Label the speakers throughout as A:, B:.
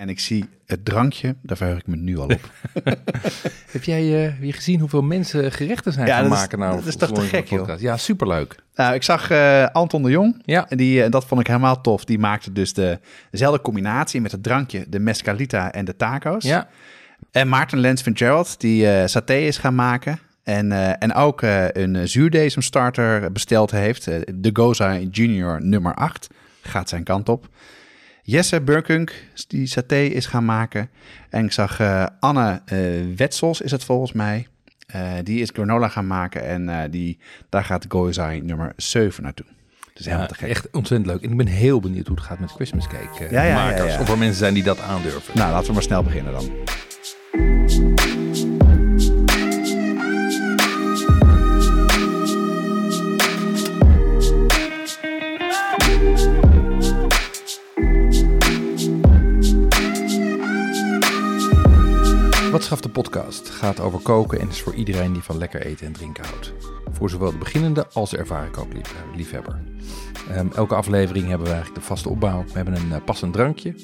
A: En ik zie het drankje, daar verheug ik me nu al op.
B: Heb jij uh, weer gezien hoeveel mensen gerechten zijn
A: Ja,
B: gaan maken? Nou,
A: dat is toch te gek, joh.
B: Ja, superleuk.
A: nou, ik zag eh, Anton de Jong.
B: Ja.
A: En die, eh, dat vond ik helemaal tof. Die maakte dus de, dezelfde combinatie met het drankje, de mescalita en de taco's.
B: Ja,
A: En Maarten Lens Gerald, die eh, saté is gaan maken. En, eh, en ook een uh, zuurdesem starter besteld heeft. de Goza Junior nummer 8. Gaat zijn kant op. Jesse Burkunk, die saté is gaan maken. En ik zag eh, Anne eh, Wetsels, is het volgens mij. Eh, die is granola gaan maken. En die, daar gaat Goza nummer 7 naartoe. Dus helemaal te gek.
B: echt ontzettend leuk. En ik ben heel benieuwd hoe het gaat met Christmas cake
A: Ja, ja,
B: makers.
A: ja, ja.
B: Of er mensen zijn die dat aandurven.
A: Nou, laten we maar snel beginnen dan.
B: De podcast gaat over koken en is voor iedereen die van lekker eten en drinken houdt. Voor zowel de beginnende als de ervaren kookliefhebber. Ehm, elke aflevering hebben we eigenlijk de vaste opbouw. We hebben een eh, passend drankje.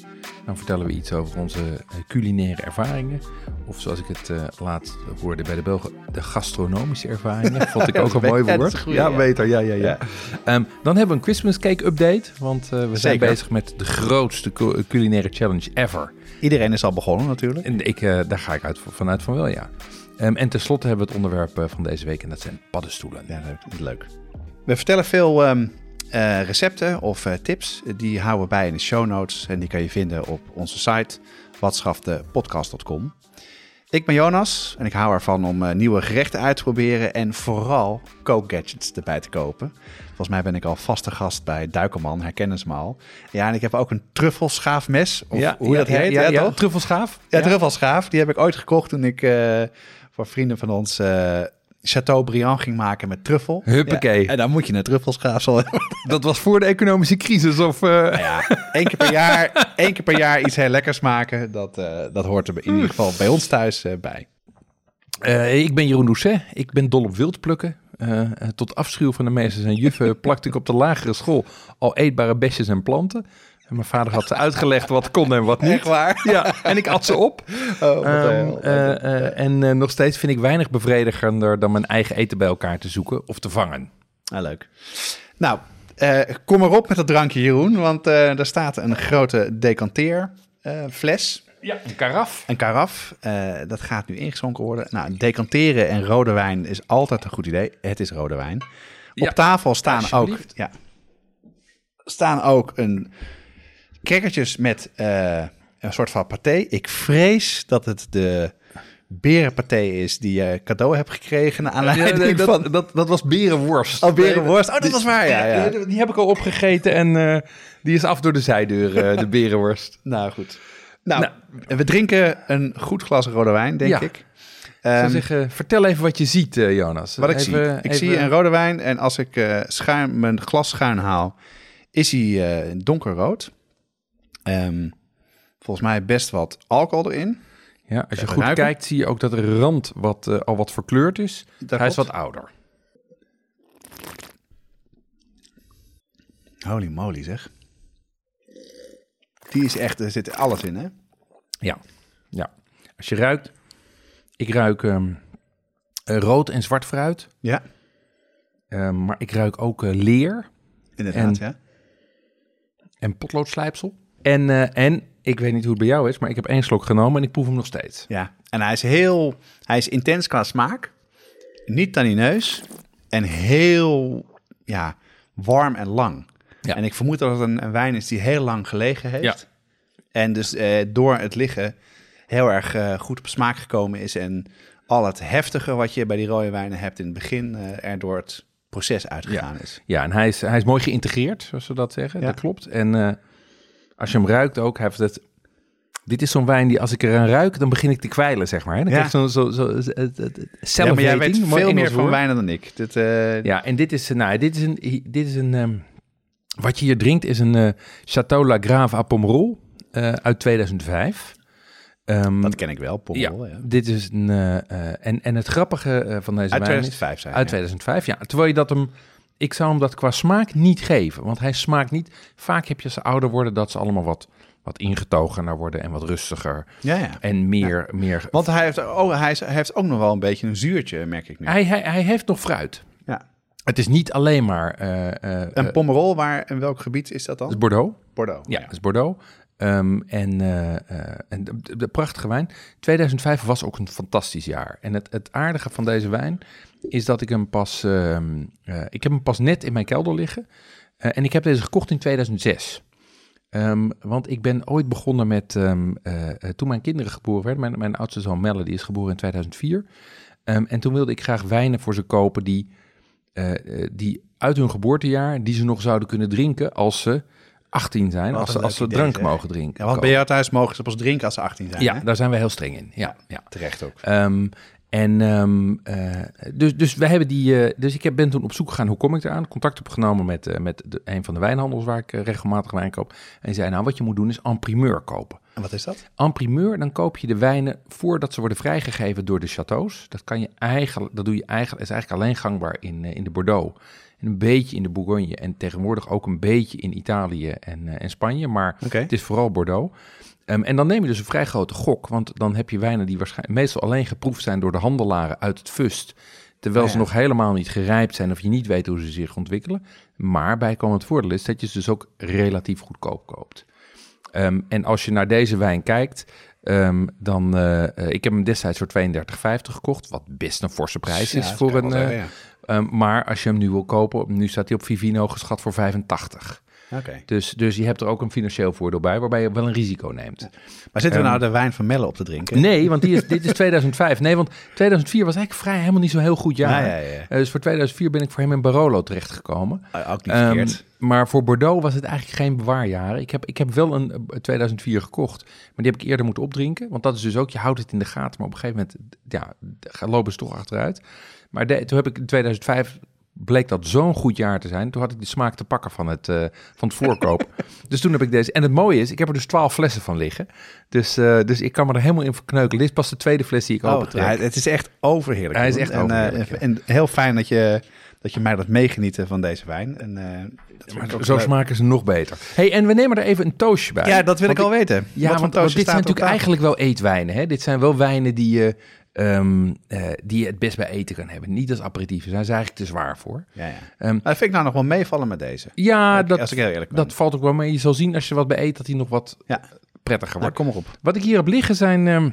B: Dan vertellen we iets over onze eh, culinaire ervaringen. Of zoals ik het eh, laatst hoorde bij de Belgen, de gastronomische ervaringen. Vond ik ook een mooi woord. ja,
A: ja.
B: beter. Ja, ja, ja. Ehm, dan hebben we een Christmas cake update. Want eh, we zijn
A: Zeker.
B: bezig met de grootste cu- culinaire challenge ever.
A: Iedereen is al begonnen natuurlijk.
B: En ik, eh, daar ga ik uit, vanuit van wel, ja. Ehm, en tenslotte hebben we het onderwerp eh, van deze week en dat zijn paddenstoelen.
A: Ja. Dat is leuk. We vertellen veel ehm, eh, recepten of tips. Die houden we bij in de show notes. En die kan je vinden op onze site watschaftepodcast.com. Ik ben Jonas en ik hou ervan om eh, nieuwe gerechten uit te proberen. En vooral kookgadgets erbij te kopen. Volgens mij ben ik al vaste gast bij Duikerman, herkennen ze me al. Ja, en ik heb ook een truffelschaafmes. Of hoe dat heet, ja, toch?
B: Truffelschaaf?
A: Ja, truffelschaaf. Die heb ik ooit gekocht toen ik eh, voor vrienden van ons eh Chateaubriand ging maken met truffel.
B: Huppakee.
A: Ja, en dan moet je een truffelschaaf zo hebben.
B: Dat was voor de economische crisis of... eh,
A: Nou ja, één keer per jaar, één keer per jaar iets heel lekkers maken. Dat, eh, dat hoort er in ieder geval bij ons thuis eh, bij.
B: Eh, ik ben Jeroen Doucet. Ik ben dol op wildplukken. Eh, eh, tot afschuw van de meesters en juffen plakte ik op de lagere school al eetbare besjes en planten. En mijn vader had ze uitgelegd wat kon en wat niet.
A: waar?
B: Ja, en ik at ze op.
A: Oh,
B: eh, eh, en eh, nog steeds vind ik weinig bevredigender dan mijn eigen eten bij elkaar te zoeken of te vangen.
A: Ah, leuk. Nou, kom maar op met dat drankje, Jeroen. Want er staat een grote decanteerfles.
B: Ja, een karaf.
A: Een karaf, dat gaat nu ingeschonken worden. Nou, decanteren en rode wijn is altijd een goed idee. Het is rode wijn.
B: Ja,
A: Op tafel staan ook, ja, staan ook een crackertjes met eh, een soort van paté. Ik vrees dat het de berenpaté is die je cadeau hebt gekregen. Naar aanleiding
B: Ja, nee, dat,
A: van...
B: dat, dat was berenworst.
A: Oh, berenworst. Oh, dat
B: Die-
A: was waar, ja, ja.
B: Die, die heb ik al opgegeten en eh, die is af door de zijdeur, eh, de berenworst.
A: Nou, goed. Nou, we drinken een goed glas rode wijn, denk ik. Ehm,
B: zeggen, vertel even wat je ziet, Jonas.
A: Wat ik
B: Even-
A: zie. Ik zie een rode wijn en als ik schuin, mijn glas schuin haal, is hij donkerrood. Ehm, volgens mij best wat alcohol erin.
B: Ja, als je
A: Even
B: goed
A: ruiken.
B: kijkt, zie je ook dat de rand wat, eh, al wat verkleurd is.
A: Dat
B: Hij is wat ouder.
A: Holy moly zeg. Die is echt, er zit alles in hè?
B: Ja, ja. Als je ruikt, ik ruik ehm, eh, rood en zwart fruit.
A: Ja,
B: Ehm, maar ik ruik ook eh, leer
A: inderdaad
B: En-
A: ja.
B: en potloodslijpsel. En, eh, en ik weet niet hoe het bij jou is, maar ik heb één slok genomen en ik proef hem nog steeds.
A: Ja, en hij is heel, hij is intens qua smaak. Niet tanineus en heel, ja, warm en lang.
B: Ja.
A: En ik vermoed dat het een, een wijn is die heel lang gelegen heeft.
B: Ja.
A: En dus eh, door het liggen heel erg eh, goed op smaak gekomen is. En al het heftige wat je bij die rode wijnen hebt in het begin eh, er door het proces uitgegaan is.
B: Ja, en hij is, hij is mooi geïntegreerd, zoals we dat zeggen.
A: Ja.
B: Dat klopt. En als je hem ruikt ook, heeft het Dit is zo'n wijn die als ik eraan ruik, dan begin ik te kwijlen, zeg maar. Dan
A: Ja.
B: krijg je zo'n zo, zo, het-
A: Ja, maar jij weet veel meer van wijnen dan ik. Dit, eh,
B: Ja, en dit is, nou, dit is een, dit is een ehm, wat je hier drinkt is een eh Chateau La Grave à Pomerol eh, uit 2005. Ehm,
A: Dat ken ik wel, Pommel.
B: ja,
A: Ja,
B: dit is een, eh, eh, en, en het grappige eh, van deze
A: Uit
B: wijn is,
A: 2005 zijn.
B: uit
A: ja.
B: 2005, ja. Terwijl je dat hem, ik zou hem dat qua smaak niet geven, want hij smaakt niet. Vaak heb je als ze ouder worden dat ze allemaal wat, wat ingetogener worden en wat rustiger
A: Ja, ja.
B: en meer, meer.
A: Want hij heeft, ook, hij, is- hij heeft ook nog wel een beetje een zuurtje, merk ik nu.
B: Hij, hij, hij heeft nog fruit.
A: Ja.
B: Het is niet alleen maar. eh eh,
A: Een
B: eh,
A: Pomerol, waar, in welk gebied is dat
B: het is
A: dan?
B: Bordeaux.
A: Bordeaux.
B: Ja, is Bordeaux. Ehm, en en de, de- de prachtige wijn. 2005 was ook een fantastisch jaar. En het, het aardige van deze wijn is dat ik hem pas... ehm, eh, ik heb hem pas net in mijn kelder liggen. Eh, en ik heb deze gekocht in 2006. Ehm, want ik ben ooit begonnen met... ehm, eh, toen mijn kinderen geboren werden... Mijn, mijn oudste zoon Melle, die is geboren in 2004. Ehm, en toen wilde ik graag wijnen voor ze kopen die, die uit hun geboortejaar... die ze nog zouden kunnen drinken als ze 18 zijn.
A: Wat
B: Als ze, als ze drank
A: zeg.
B: mogen drinken.
A: Ja, want bij jou thuis mogen ze pas drinken als ze 18 zijn.
B: Ja,
A: hè?
B: daar zijn wij heel streng in. Ja, ja.
A: terecht ook.
B: Ehm, en en dus, dus wij hebben die. eh, dus ik heb, ben toen op zoek gegaan hoe kom ik eraan. Contact opgenomen met, eh, met de, een van de wijnhandels waar ik eh, regelmatig wijn koop. En die zei: Nou, wat je moet doen is en primeur kopen.
A: En wat is dat?
B: En primeur, dan koop je de wijnen voordat ze worden vrijgegeven door de châteaus. Dat kan je eigenlijk, dat doe je eigenlijk, is eigenlijk alleen gangbaar in, eh, in de Bordeaux. En een beetje in de Bourgogne en tegenwoordig ook een beetje in Italië en, eh, en Spanje. Maar het is vooral Bordeaux. Ehm, en dan neem je dus een vrij grote gok, want dan heb je wijnen die waarschijnlijk meestal alleen geproefd zijn door de handelaren uit het fust. Terwijl
A: Ja,
B: ze nog helemaal niet gerijpt zijn of je niet weet hoe ze zich ontwikkelen. Maar bijkomend voordeel is dat je ze dus ook relatief goedkoop koopt. Ehm, en als je naar deze wijn kijkt, ehm, dan... eh, ik heb hem destijds voor 32,50 gekocht, wat best een forse prijs
A: Ja,
B: is voor een...
A: wel
B: eh, maar als je hem nu wil kopen, nu staat hij op Vivino geschat voor 85. Dus, dus je hebt er ook een financieel voordeel bij, waarbij je wel een risico neemt.
A: Maar zitten we
B: Ehm,
A: nou de wijn van Melle op te drinken?
B: Nee, want die is, dit is 2005. Nee, want 2004 was eigenlijk vrij helemaal niet zo'n heel goed jaar.
A: Ja, ja, ja.
B: Eh, dus voor 2004 ben ik voor hem in Barolo terechtgekomen.
A: Ah, Ook niet
B: Ehm, maar voor Bordeaux was het eigenlijk geen bewaarjaren. Ik heb, ik heb wel een eh, 2004 gekocht, maar die heb ik eerder moeten opdrinken. Want dat is dus ook, je houdt het in de gaten, maar op een gegeven moment ja, lopen ze toch achteruit. Maar de- toen heb ik in 2005, bleek dat zo'n goed jaar te zijn. Toen had ik de smaak te pakken van het, eh, van het voorkoop. dus toen heb ik deze, en het mooie is, ik heb er dus 12 flessen van liggen. Dus, eh, dus ik kan me er helemaal in verkneukelen. Dit is pas de tweede fles die ik
A: Oh,
B: open trek.
A: ja, het is echt overheerlijk.
B: Hij is echt
A: en, eh,
B: overheerlijk, ja.
A: En heel fijn dat je, dat je mij laat meegenieten van deze wijn. En, dat
B: Zo
A: leuk.
B: smaken ze nog beter. hey, en we nemen er even een toastje bij.
A: Ja, dat wil ik al weten.
B: Ja, want, want dit zijn natuurlijk eigenlijk wel eetwijnen. Hè? Dit zijn wel wijnen die je, ehm, eh, die je het best bij eten kan hebben. Niet als aperitief. Daar zijn ze eigenlijk te zwaar voor.
A: Ja, ja. Maar dat vind ik nou nog wel meevallen met deze.
B: ja,
A: Als
B: dat,
A: ik heel eerlijk ben.
B: dat valt ook wel mee. Je zal zien als je wat bij eet dat die nog wat
A: Ja.
B: prettiger
A: Nou,
B: wordt.
A: kom maar op.
B: Wat ik hier heb liggen zijn ehm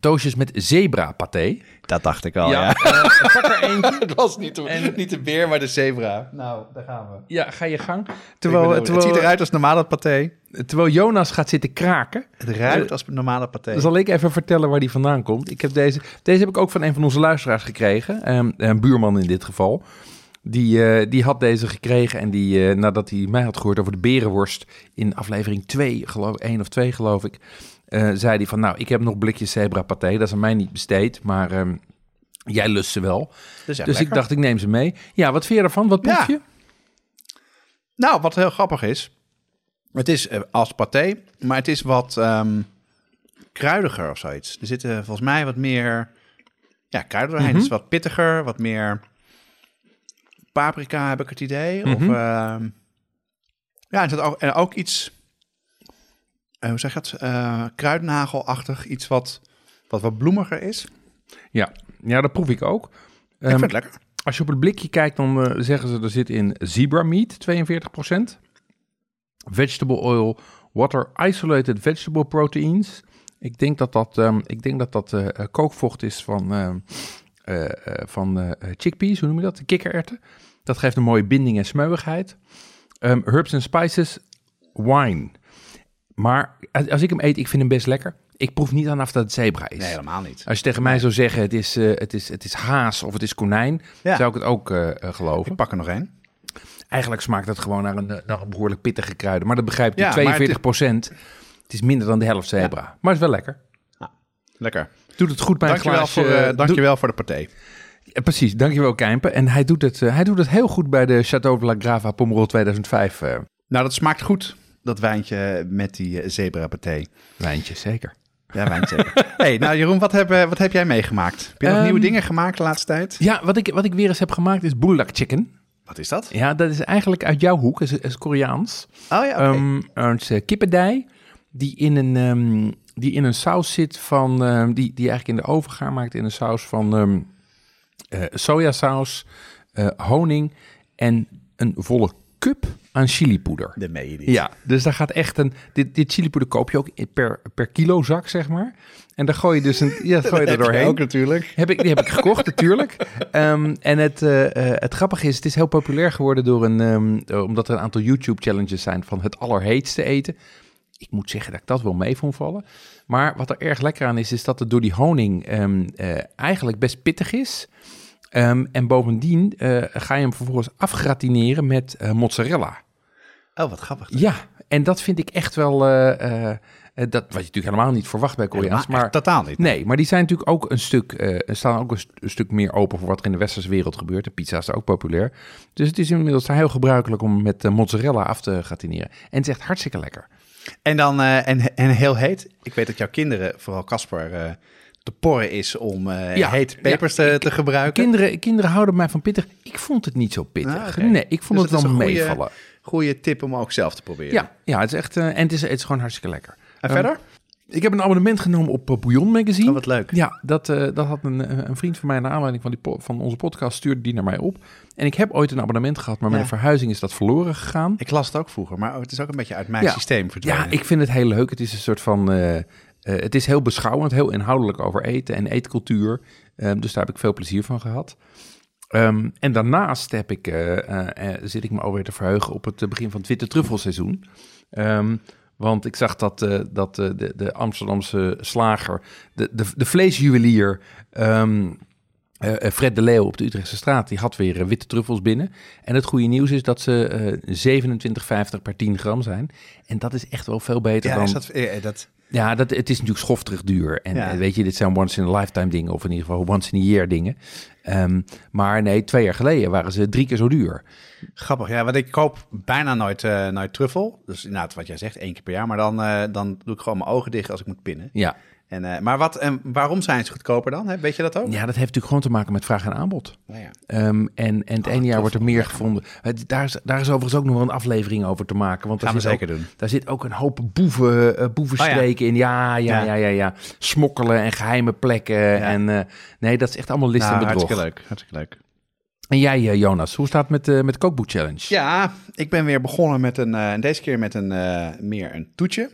B: toastjes met zebra paté.
A: Dat dacht ik al,
B: ja,
A: ja.
B: eh, pak er eentje.
A: Het was niet de,
B: En-
A: niet de beer, maar de zebra. Nou, daar gaan we.
B: Ja, ga je gang.
A: Terwijl,
B: Terwijl,
A: het ziet eruit als normale paté.
B: terwijl Jonas gaat zitten kraken.
A: Het ruikt als normale paté.
B: Dan zal ik even vertellen waar die vandaan komt. Ik heb deze, deze heb ik ook van een van onze luisteraars gekregen. Ehm, een buurman in dit geval. Die, eh, die had deze gekregen en die, eh, nadat hij mij had gehoord over de berenworst in aflevering 2, geloof 1 of 2 geloof ik, eh, zei hij van nou, ik heb nog blikjes zebra paté, dat is aan mij niet besteed, maar ehm, jij lust ze wel.
A: Dus,
B: dus ik dacht, ik neem ze mee. Ja, wat vind je ervan? Wat proef
A: Ja.
B: je?
A: Nou, wat heel grappig is. Het is eh, als paté, maar het is wat ehm, kruidiger of zoiets. Er zitten volgens mij wat meer ja, kruiden doorheen.
B: Mhm.
A: Het is wat pittiger, wat meer paprika heb ik het idee. Of
B: Mhm.
A: ehm, ja, zit ook, en ook iets, hoe zeg je het, Eh, kruidnagelachtig. Iets wat, wat wat bloemiger is.
B: Ja, ja dat proef ik ook.
A: ik
B: Ehm,
A: vind het lekker.
B: Als je op het blikje kijkt, dan eh, zeggen ze er zit in zebra meat 42%, vegetable oil, water isolated vegetable proteins. Ik denk dat dat, ehm, ik denk dat, dat eh, eh, kookvocht is van, ehm, eh, eh, van eh, chickpeas, hoe noem je dat? De kikkererwten. Dat geeft een mooie binding en smeuigheid. Ehm, herbs and spices, wine. Maar als ik hem eet, ik vind hem best lekker. Ik proef niet aan of dat het zebra is.
A: Nee, helemaal niet.
B: Als je tegen mij zou zeggen, het is, eh, het is, het is haas of het is konijn,
A: Ja.
B: zou ik het ook eh, eh, geloven.
A: Ik pak er nog één.
B: Eigenlijk smaakt het gewoon naar een, naar een behoorlijk pittige kruiden. Maar dat begrijp je,
A: Ja, maar
B: 42 procent. Het is minder dan de helft zebra, maar het is wel lekker.
A: Lekker.
B: Doet het goed bij
A: Dankjewel,
B: een glaasje.
A: voor,
B: doe-
A: dankjewel voor de partij.
B: Ja, precies, dankjewel Kijmpen. En hij doet, het, hij doet het heel goed bij de Chateau de la Grava Pomerol 2005 eh,
A: Nou, dat smaakt goed, dat wijntje met die eh, zebra paté.
B: wijntje, zeker.
A: Ja, wijntje. hey, nou Jeroen, wat heb, eh, wat heb jij meegemaakt? Heb je nog
B: Ehm,
A: nieuwe dingen gemaakt de laatste tijd?
B: Ja, wat ik, wat ik weer eens heb gemaakt is bulldog chicken.
A: Wat is dat?
B: Ja, dat is eigenlijk uit jouw hoek, is, is Koreaans.
A: Oh ja, oké.
B: Ehm, een uh, kippendij die in een, ehm, die in een saus zit van, ehm, die, die eigenlijk in de oven gaar maakt in een saus van ehm eh, sojasaus, eh, honing en een volle cup aan chilipoeder.
A: de meen je niet.
B: Ja, dus daar gaat echt een. Dit, dit chilipoeder koop je ook per, per kilo zak, zeg maar. En daar gooi je dus een. Ja, dat gooi je er doorheen.
A: ook natuurlijk.
B: Heb ik, die heb ik gekocht, natuurlijk. Ehm, en het, eh, eh, het grappige is, het is heel populair geworden door een, ehm, eh, omdat er een aantal YouTube-challenges zijn van het allerheetste eten. Ik moet zeggen dat ik dat wel mee vond vallen. Maar wat er erg lekker aan is, is dat het door die honing ehm, eh, eigenlijk best pittig is. Ehm, en bovendien eh, ga je hem vervolgens afgratineren met eh, mozzarella.
A: Oh, wat grappig.
B: Ja, en dat vind ik echt wel... eh, dat wat je natuurlijk helemaal niet verwacht bij Koreaans.
A: maar
B: Maar
A: totaal niet.
B: Nee, maar die zijn natuurlijk ook een stuk, staan ook een, st- een stuk meer open voor wat er in de westerse wereld gebeurt. De pizza is daar ook populair. Dus het is inmiddels heel gebruikelijk om met mozzarella af te gratineren. En het is echt hartstikke lekker.
A: En dan, en, en heel heet. Ik weet dat jouw kinderen, vooral Casper, te porren is om eh
B: Ja,
A: hete pepers
B: ja,
A: te,
B: ik-
A: te gebruiken.
B: Kinderen, kinderen houden mij van pittig. Ik vond het niet zo pittig.
A: Ah.
B: Nee, ik vond
A: Dus
B: het
A: goeie-
B: meevallen.
A: Goeie tip om ook zelf te proberen.
B: Ja, ja, het is echt, eh, en het is, het is gewoon hartstikke lekker.
A: En
B: Ehm,
A: verder?
B: Ik heb een abonnement genomen op eh, Bouillon Magazine.
A: Oh, wat leuk.
B: Ja, dat, dat had een, een vriend van mij naar aanleiding van, die van onze podcast stuurde die naar mij op. En ik heb ooit een abonnement gehad, maar met
A: Ja.
B: een verhuizing is dat verloren gegaan.
A: Ik las het ook vroeger, maar het is ook een beetje uit mijn
B: Ja.
A: systeem verdwenen.
B: Ja, ik vind het heel leuk. Het is een soort van. Eh, het is heel beschouwend, heel inhoudelijk over eten en eetcultuur. Ehm, dus daar heb ik veel plezier van gehad. Ehm, en daarnaast heb ik, eh, eh, zit ik me alweer te verheugen op het begin van het witte truffelseizoen. Ehm, want ik zag dat, dat de, de Amsterdamse slager, de, de, de vleesjuwelier Fred de Leeuw op de Utrechtse straat, die had weer eh, witte truffels binnen. En het goede nieuws is dat ze eh 27,50 per 10 gram zijn. En dat is echt wel veel beter
A: Ja,
B: dan...
A: is dat, eh, dat,
B: Ja, dat, het is natuurlijk schofterig duur. En
A: Ja.
B: eh, weet je, dit zijn once in a lifetime dingen, of in ieder geval once in a year dingen. Ehm, maar nee, twee jaar geleden waren ze drie keer zo duur.
A: grappig. Ja, want ik koop bijna nooit, eh, nooit truffel. Dus inderdaad, wat jij zegt, één keer per jaar. Maar dan, eh, dan doe ik gewoon mijn ogen dicht als ik moet pinnen.
B: Ja.
A: En, eh, maar wat, en waarom zijn ze goedkoper dan? Weet je dat ook?
B: ja, dat heeft natuurlijk gewoon te maken met vraag en aanbod.
A: Nou ja.
B: Ehm, en, en het ene jaar wordt er meer gevonden. Het, daar, is, daar is overigens ook nog wel een aflevering over te maken. Want daar
A: Gaan we
B: zit
A: zeker
B: ook,
A: doen.
B: Daar zit ook een hoop boeven, eh, boevenstreken in. Ja, ja,
A: Ja.
B: ja, ja, ja. Smokkelen en geheime plekken. En eh, nee, dat is echt allemaal list
A: Nou,
B: en bedrog.
A: hartstikke leuk. Hartstikke leuk.
B: En jij, Jonas, hoe staat het met, eh met de kookboek challenge?
A: Ja, ik ben weer begonnen met een, eh, deze keer met een meer een toetje.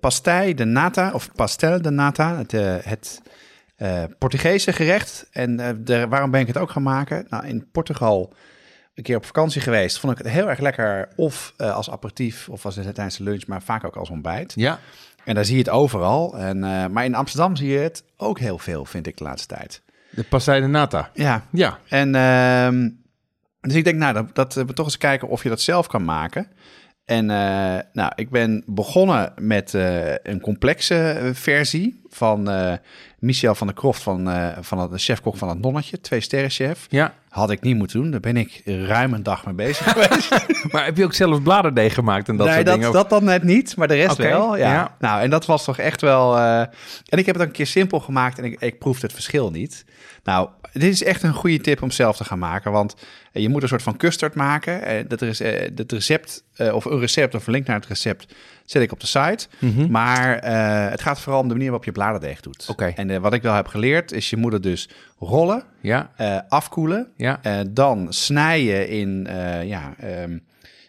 A: Pastei de nata, of pastel de nata, het, eh, het eh, Portugese gerecht. En de, waarom ben ik het ook gaan maken? Nou, in Portugal een keer op vakantie geweest, vond ik het heel erg lekker. Of als aperitief, of als tijdens de lunch, maar vaak ook als ontbijt.
B: Ja.
A: En daar zie je het overal. En, maar in Amsterdam zie je het ook heel veel, vind ik de laatste tijd.
B: De pastei de nata.
A: Ja,
B: Ja.
A: en ehm, dus ik denk, nou, dat, dat we toch eens kijken of je dat zelf kan maken. En eh, nou, ik ben begonnen met eh, een complexe eh, versie van eh, Michel van der Kroft, van, van het, de chefkok van het Nonnetje, twee sterren chef.
B: Ja.
A: Had ik niet moeten doen, daar ben ik ruim een dag mee bezig geweest.
B: Maar heb je ook zelf bladerdeeg gemaakt en dat
A: nee,
B: soort
A: dat,
B: dingen?
A: dat dan net niet, maar de rest wel. Ja.
B: ja.
A: Nou, en dat was toch echt wel... En ik heb het een keer simpel gemaakt en ik, ik proefde het verschil niet. Nou, dit is echt een goede tip om zelf te gaan maken, want eh, je moet een soort van custard maken. Eh, Dat, is, eh, dat recept, eh, of een recept of een link naar het recept, zet ik op de site.
B: Mhm.
A: Maar eh, het gaat vooral om de manier waarop je bladerdeeg doet.
B: Oké.
A: En eh, wat ik wel heb geleerd, is je moet het dus rollen,
B: Ja,
A: eh, afkoelen,
B: ja.
A: eh, dan snijden in, eh, ja, ehm,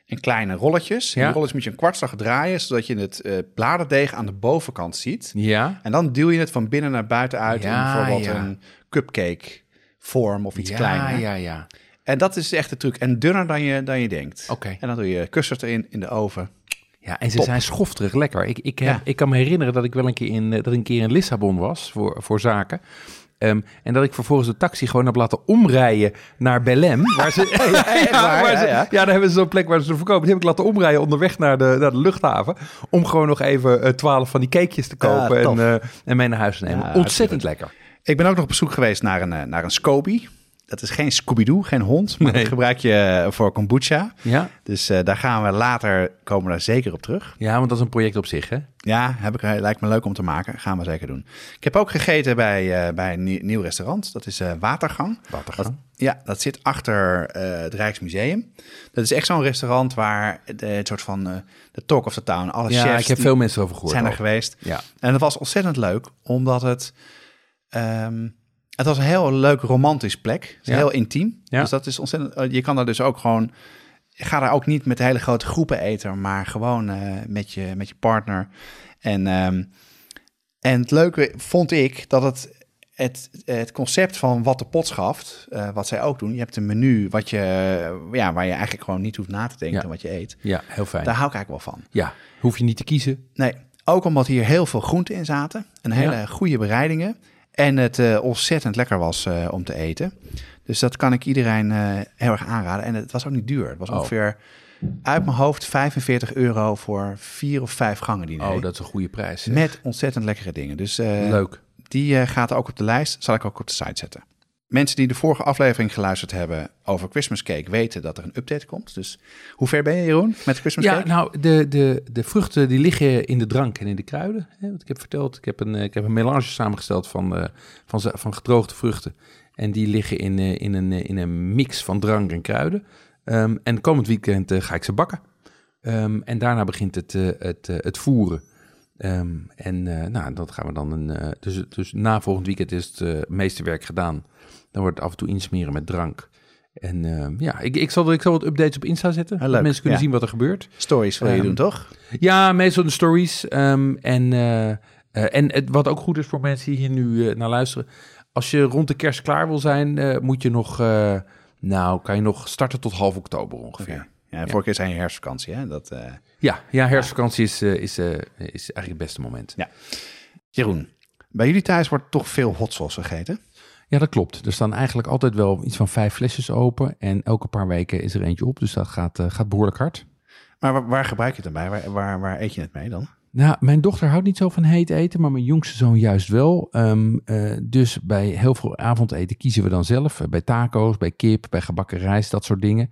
A: in kleine rolletjes. En
B: Ja.
A: Die rolletjes moet je een kwartslag draaien, zodat je het eh bladerdeeg aan de bovenkant ziet.
B: Ja.
A: En dan duw je het van binnen naar buiten uit in
B: Ja,
A: bijvoorbeeld
B: ja.
A: een cupcake vorm of iets
B: ja,
A: kleiner.
B: Ja, ja.
A: En dat is echt de truc. En dunner dan je, dan je denkt.
B: Oké.
A: En dan doe je custard erin in de oven.
B: Ja, en ze
A: Top.
B: zijn schofterig lekker. Ik, ik, heb,
A: Ja.
B: ik kan me herinneren dat ik wel een keer in, eh, dat een keer in Lissabon was voor, voor zaken. Ehm, en dat ik vervolgens de taxi gewoon heb laten omrijden naar Belém. Waar ze, ja,
A: waar?
B: waar
A: Ja,
B: ze-
A: ja.
B: daar hebben ze zo'n plek waar ze ze verkopen. Die heb ik laten omrijden onderweg naar de, naar de luchthaven. Om gewoon nog even eh, twaalf van die cakejes te kopen en, eh, en mee naar huis te nemen.
A: Ja,
B: Ontzettend lekker.
A: Ik ben ook nog op bezoek geweest naar een, eh, naar een Scoby. Dat is geen Scooby-Doo, geen hond, maar
B: Nee.
A: dat gebruik je eh, voor kombucha.
B: Ja?
A: Dus eh, daar gaan we later, komen we daar zeker op terug.
B: ja, want dat is een project op zich, hè?
A: Ja, heb ik, lijkt me leuk om te maken. Gaan we zeker doen. Ik heb ook gegeten bij, bij een nie- nieuw restaurant. Dat is Watergang.
B: Watergang.
A: Dat, ja, dat zit achter het Rijksmuseum. Dat is echt zo'n restaurant waar de, het soort van de talk of the town, alle
B: Ja,
A: chefs
B: ik heb veel mensen over gehoord.
A: zijn er
B: al.
A: geweest.
B: Ja.
A: En dat was ontzettend leuk, omdat het... ehm, het was een heel leuk romantisch plek.
B: Ja.
A: heel intiem.
B: Ja.
A: Dus dat is ontzettend... eh, Je kan daar dus ook gewoon... Ga daar ook niet met hele grote groepen eten, maar gewoon eh, met, je, met je partner. En, ehm, en het leuke vond ik dat het, het, het concept van wat de pot schaft, eh, wat zij ook doen. Je hebt een menu wat je, ja, waar je eigenlijk gewoon niet hoeft na te denken
B: Ja.
A: wat je eet.
B: Ja, heel fijn.
A: Daar hou ik eigenlijk wel van.
B: Ja, hoef je niet te kiezen.
A: Nee, ook omdat hier heel veel groenten in zaten. Een hele
B: Ja.
A: goede bereidingen. En het eh, ontzettend lekker was eh, om te eten. Dus dat kan ik iedereen eh, heel erg aanraden. En het was ook niet duur. Het was
B: Oh.
A: ongeveer uit mijn hoofd 45 euro voor vier of vijf gangen diner.
B: Oh, dat is een goede prijs.
A: Met ontzettend lekkere dingen. Dus
B: Leuk.
A: die gaat ook op de lijst. Zal ik ook op de site zetten. Mensen die de vorige aflevering geluisterd hebben over Christmas cake weten dat er een update komt. Dus hoe ver ben je, Jeroen, met Christmas
B: Ja,
A: cake?
B: nou, de, de, de vruchten die liggen in de drank en in de kruiden. Hè, wat ik heb verteld. Ik heb een, eh, ik heb een melange samengesteld van, eh, van, van gedroogde vruchten. En die liggen in, eh, in, een, in een mix van drank en kruiden. Ehm, en komend weekend ga ik ze bakken. Ehm, en daarna begint het, het, het voeren. Ehm, en eh, nou, dat gaan we dan een. eh, dus, dus na volgend weekend is het eh, meeste werk gedaan. Dan wordt het af en toe insmeren met drank. En ehm, ja, ik, ik, zal, ik zal wat updates op Insta zetten.
A: Ah,
B: mensen kunnen
A: ja.
B: zien wat er gebeurt.
A: Stories wil je
B: Ehm,
A: doen, toch?
B: Ja, meestal de stories. en en het, wat ook goed is voor mensen die hier nu naar luisteren. Als je rond de kerst klaar wil zijn, moet je nog... nou, kan je nog starten tot half oktober ongeveer.
A: Ja, vorige keer zijn je herfstvakantie, hè? Dat,
B: Ja, ja, herfstvakantie is, eh, is, eh, is eigenlijk het beste moment.
A: Ja. Jeroen, bij jullie thuis wordt toch veel hot sauce gegeten?
B: Ja, dat klopt. Er staan eigenlijk altijd wel iets van vijf flesjes open. En elke paar weken is er eentje op. Dus dat gaat, eh, gaat behoorlijk hard.
A: Maar waar, waar gebruik je het dan bij? Waar, waar, waar eet je het mee dan?
B: Nou, mijn dochter houdt niet zo van heet eten, maar mijn jongste zoon juist wel. Ehm, eh, dus bij heel veel avondeten kiezen we dan zelf. Bij taco's, bij kip, bij gebakken rijst, dat soort dingen.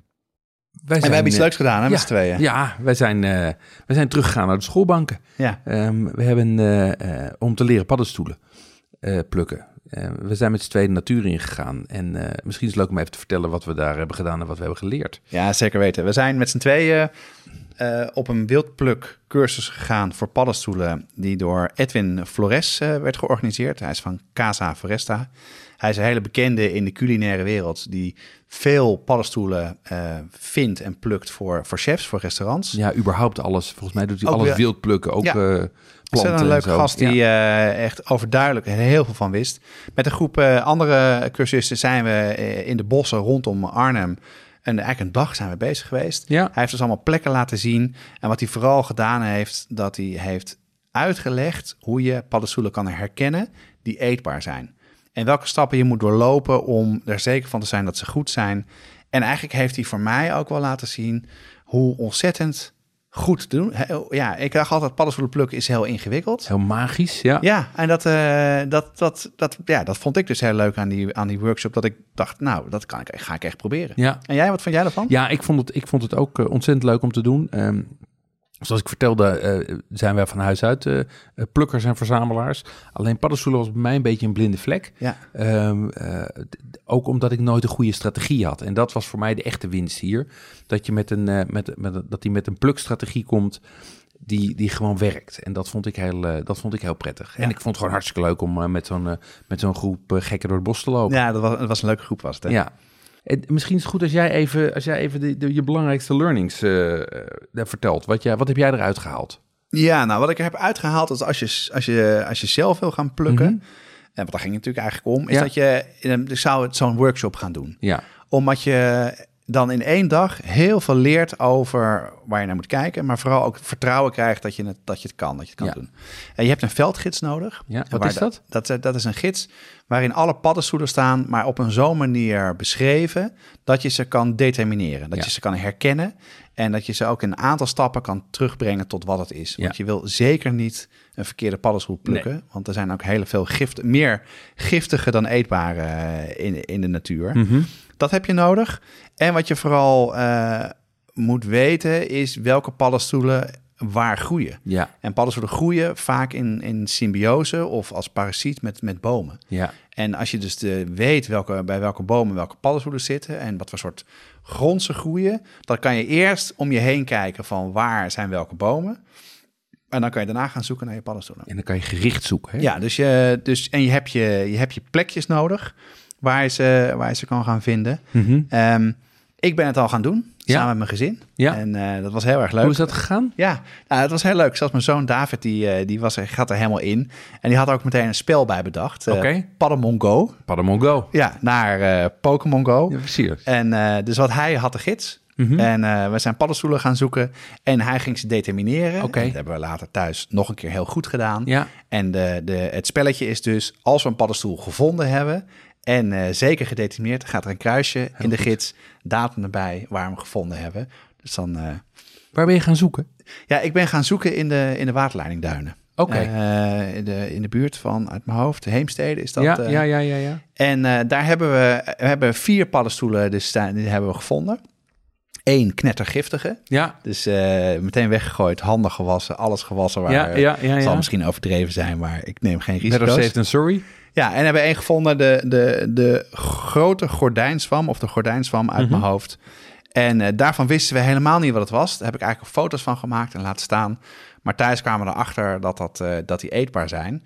B: Wij
A: En we hebben iets
B: eh,
A: leuks gedaan, hè, met
B: ja,
A: z'n tweeën.
B: Ja, wij zijn, eh, wij zijn teruggegaan naar de schoolbanken.
A: Ja.
B: Ehm, we hebben eh, om te leren paddenstoelen plukken. We zijn met z'n tweeën de natuur ingegaan. En misschien is het leuk om even te vertellen wat we daar hebben gedaan en wat we hebben geleerd.
A: Ja, zeker weten. We zijn met z'n tweeën op een wildpluk cursus gegaan voor paddenstoelen die door Edwin Flores werd georganiseerd. Hij is van Casa Foresta. Hij is een hele bekende in de culinaire wereld die veel paddenstoelen eh, vindt en plukt voor, voor chefs, voor restaurants.
B: Ja, überhaupt alles. Volgens mij doet hij
A: Ook
B: alles wild plukken, ook
A: Ja.
B: planten
A: Ontzettend een
B: en
A: leuke
B: zo.
A: gast die
B: Ja.
A: eh, echt overduidelijk heel veel van wist. Met een groep eh, andere cursisten zijn we in de bossen rondom Arnhem. En eigenlijk een dag zijn we bezig geweest.
B: Ja.
A: Hij heeft dus allemaal plekken laten zien. En wat hij vooral gedaan heeft, dat hij heeft uitgelegd hoe je paddenstoelen kan herkennen die eetbaar zijn. En welke stappen je moet doorlopen om er zeker van te zijn dat ze goed zijn. En eigenlijk heeft hij voor mij ook wel laten zien hoe ontzettend goed te doen. He- Ja, ik dacht altijd paddenstoelen plukken is heel ingewikkeld.
B: Heel magisch, ja.
A: Ja, en dat, eh, dat, dat, dat, ja, dat vond ik dus heel leuk aan die, aan die workshop. Dat ik dacht, nou, dat kan ik, ga ik echt proberen.
B: Ja.
A: En jij, wat vond jij ervan?
B: Ja, ik vond het, ik vond het ook eh, ontzettend leuk om te doen. Ehm, zoals ik vertelde, eh, zijn wij van huis uit eh, eh, plukkers en verzamelaars. Alleen paddenstoelen was bij mij een beetje een blinde vlek.
A: Ja.
B: Ehm, eh, ook omdat ik nooit een goede strategie had. En dat was voor mij de echte winst hier. Dat je met een, met, met, dat die met een plukstrategie komt die, die gewoon werkt. En dat vond ik heel, dat vond ik heel prettig.
A: Ja.
B: En ik vond het gewoon hartstikke leuk om met zo'n met zo'n groep gekken door het bos te lopen.
A: Ja, dat was, dat was een leuke groep was het. Hè?
B: ja. En misschien is het goed als jij even, als jij even de, de- je belangrijkste learnings eh, eh, vertelt. Wat, jij, wat heb jij eruit gehaald?
A: Ja, nou wat ik er heb uitgehaald is als je, als je, als je zelf wil gaan plukken,
B: Mhm.
A: en wat daar ging het natuurlijk eigenlijk om, is
B: Ja.
A: dat je dus zou het zo'n workshop gaan doen.
B: Ja,
A: Omdat je dan in één dag heel veel leert over waar je naar moet kijken, maar vooral ook vertrouwen krijgt dat je het, dat je het kan, dat je het kan
B: Ja.
A: doen. En je hebt een veldgids nodig.
B: ja. Wat is dat?
A: Dat, is- dat is een gids waarin alle paddenstoelen staan, maar op een zo'n manier beschreven dat je ze kan determineren, dat
B: Ja.
A: je ze kan herkennen en dat je ze ook in een aantal stappen kan terugbrengen tot wat het is. Want je wil zeker niet een verkeerde paddenstoel plukken, want er zijn ook heel veel gift, meer giftige dan eetbare eh, in, in de natuur.
B: Mhm.
A: Dat heb je nodig. En wat je vooral eh, moet weten is welke paddenstoelen waar groeien.
B: Ja,
A: En paddenstoelen groeien vaak in, in symbiose of als parasiet met, met bomen.
B: ja,
A: En als je dus de, weet welke, bij welke bomen welke paddenstoelen zitten en wat voor soort grond ze groeien, dan kan je eerst om je heen kijken van waar zijn welke bomen. En dan kan je daarna gaan zoeken naar je paddenstoelen.
B: en dan kan je gericht zoeken. Hè?
A: Ja, dus je, dus, en je hebt je, je hebt je plekjes nodig waar je ze, waar je ze kan gaan vinden. Ehm, ik ben het al gaan doen,
B: Ja.
A: samen met mijn gezin.
B: Ja.
A: En eh, dat was heel erg leuk.
B: Hoe is dat gegaan?
A: Ja, nou, het was heel leuk. Zelfs mijn zoon David, die, eh, die was er, gaat er helemaal in. En die had ook meteen een spel bij bedacht. eh
B: Oké.
A: Padamon Go.
B: Padamon Go.
A: Ja, naar Pokémon Go.
B: Ja, precies.
A: En dus wat hij had de gids.
B: Mhm.
A: En we zijn paddenstoelen gaan zoeken. En hij ging ze determineren.
B: Oké.
A: En dat hebben we later thuis nog een keer heel goed gedaan.
B: Ja,
A: En de, de, het spelletje is dus, als we een paddenstoel gevonden hebben... en eh, zeker gedetermineerd, gaat er een kruisje in de
B: goed.
A: gids. Datum erbij waar we hem gevonden hebben. Dus dan... eh,
B: waar ben je gaan zoeken?
A: ja, ik ben gaan zoeken in de, in de waterleidingduinen.
B: Oké.
A: Eh, in, de, in de buurt van, uit mijn hoofd, Heemstede is dat.
B: ja, ja, ja, ja, ja.
A: En daar hebben we, we hebben vier paddenstoelen, dus die hebben we gevonden. Eén knettergiftige,
B: Ja,
A: dus eh, meteen weggegooid, handen gewassen, alles gewassen. Waar,
B: ja, ja,
A: zal misschien overdreven zijn, maar ik neem geen
B: Better
A: risico's.
B: safe than sorry.
A: Ja, en hebben één gevonden, de, de, de grote gordijnzwam, of de gordijnzwam uit
B: Mhm.
A: mijn hoofd. En eh, daarvan wisten we helemaal niet wat het was. Daar heb ik eigenlijk foto's van gemaakt en laten staan. Maar thuis kwamen we erachter dat, dat, eh, dat die eetbaar zijn.